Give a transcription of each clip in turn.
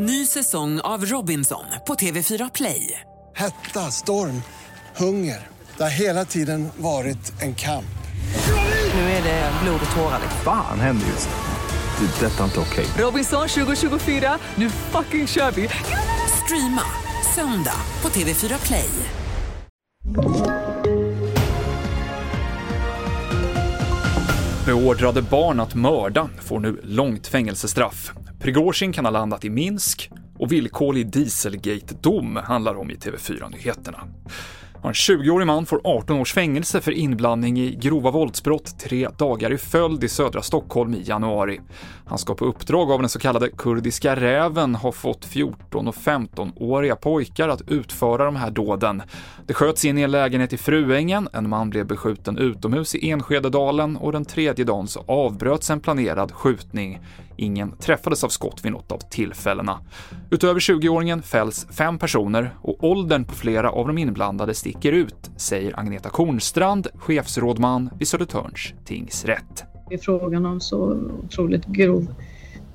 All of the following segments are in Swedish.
Ny säsong av Robinson på TV4 Play. Hetta, storm, hunger. Det har hela tiden varit en kamp. Nu är det blod och tårar. Fan händer just nu. Det. är Detta är inte okej. Robinson 2024, nu fucking kör vi! Streama söndag på TV4 Play. Beordrade barn att mörda får nu långt fängelsestraff. Prigozjin kan ha landat i Minsk och villkorlig Dieselgate-dom handlar om i TV4-nyheterna. En 20-årig man får 18 års fängelse för inblandning i grova våldsbrott tre dagar i följd i södra Stockholm i januari. Han ska på uppdrag av den så kallade kurdiska räven ha fått 14 och 15-åriga pojkar att utföra de här dåden. Det sköts in i en lägenhet i Fruängen, en man blev beskjuten utomhus i Enskededalen och den tredje dagen så avbröts en planerad skjutning. Ingen träffades av skott vid något av tillfällena. Utöver 20-åringen fälls fem personer och åldern på flera av de inblandade sticker ut, säger Agneta Kornstrand, chefsrådman vid Södertörns tingsrätt. Det är frågan om så otroligt grov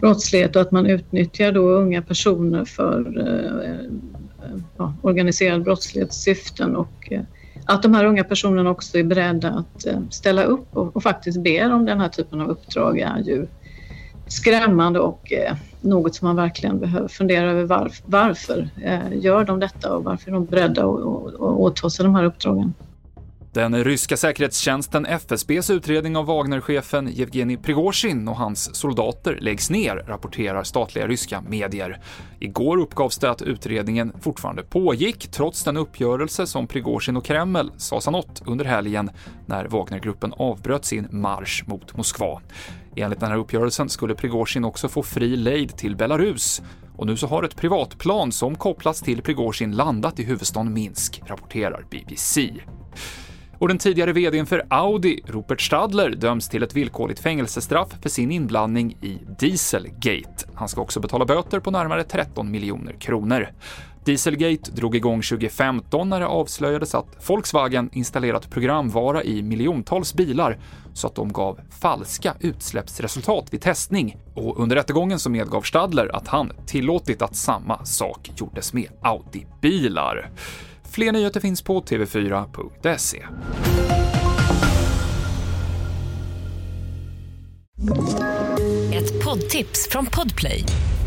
brottslighet och att man utnyttjar då unga personer för eh, eh ja, organiserad brottslighetssyften och eh, att de här unga personerna också är beredda att eh, ställa upp och, och faktiskt ber om den här typen av uppdrag är ju skrämmande och eh, något som man verkligen behöver fundera över varf varför eh, gör de detta och varför är de beredda att åta sig de här uppdragen. Den ryska säkerhetstjänsten FSBs utredning av Wagnerchefen Yevgeni Prigozjin och hans soldater läggs ner, rapporterar statliga ryska medier. Igår uppgavs det att utredningen fortfarande pågick trots den uppgörelse som Prigozjin och Kreml sades ha nått under helgen när Wagnergruppen avbröt sin marsch mot Moskva. Enligt den här uppgörelsen skulle Prigozjin också få fri lejd till Belarus och nu så har ett privatplan som kopplats till Prigozjin landat i huvudstaden Minsk, rapporterar BBC. Och den tidigare vdn för Audi, Rupert Stadler, döms till ett villkorligt fängelsestraff för sin inblandning i Dieselgate. Han ska också betala böter på närmare 13 miljoner kronor. Dieselgate drog igång 2015 när det avslöjades att Volkswagen installerat programvara i miljontals bilar så att de gav falska utsläppsresultat vid testning. Och under rättegången så medgav Stadler att han tillåtit att samma sak gjordes med Audi-bilar. Fler nyheter finns på tv4.se. Ett poddtips från Podplay.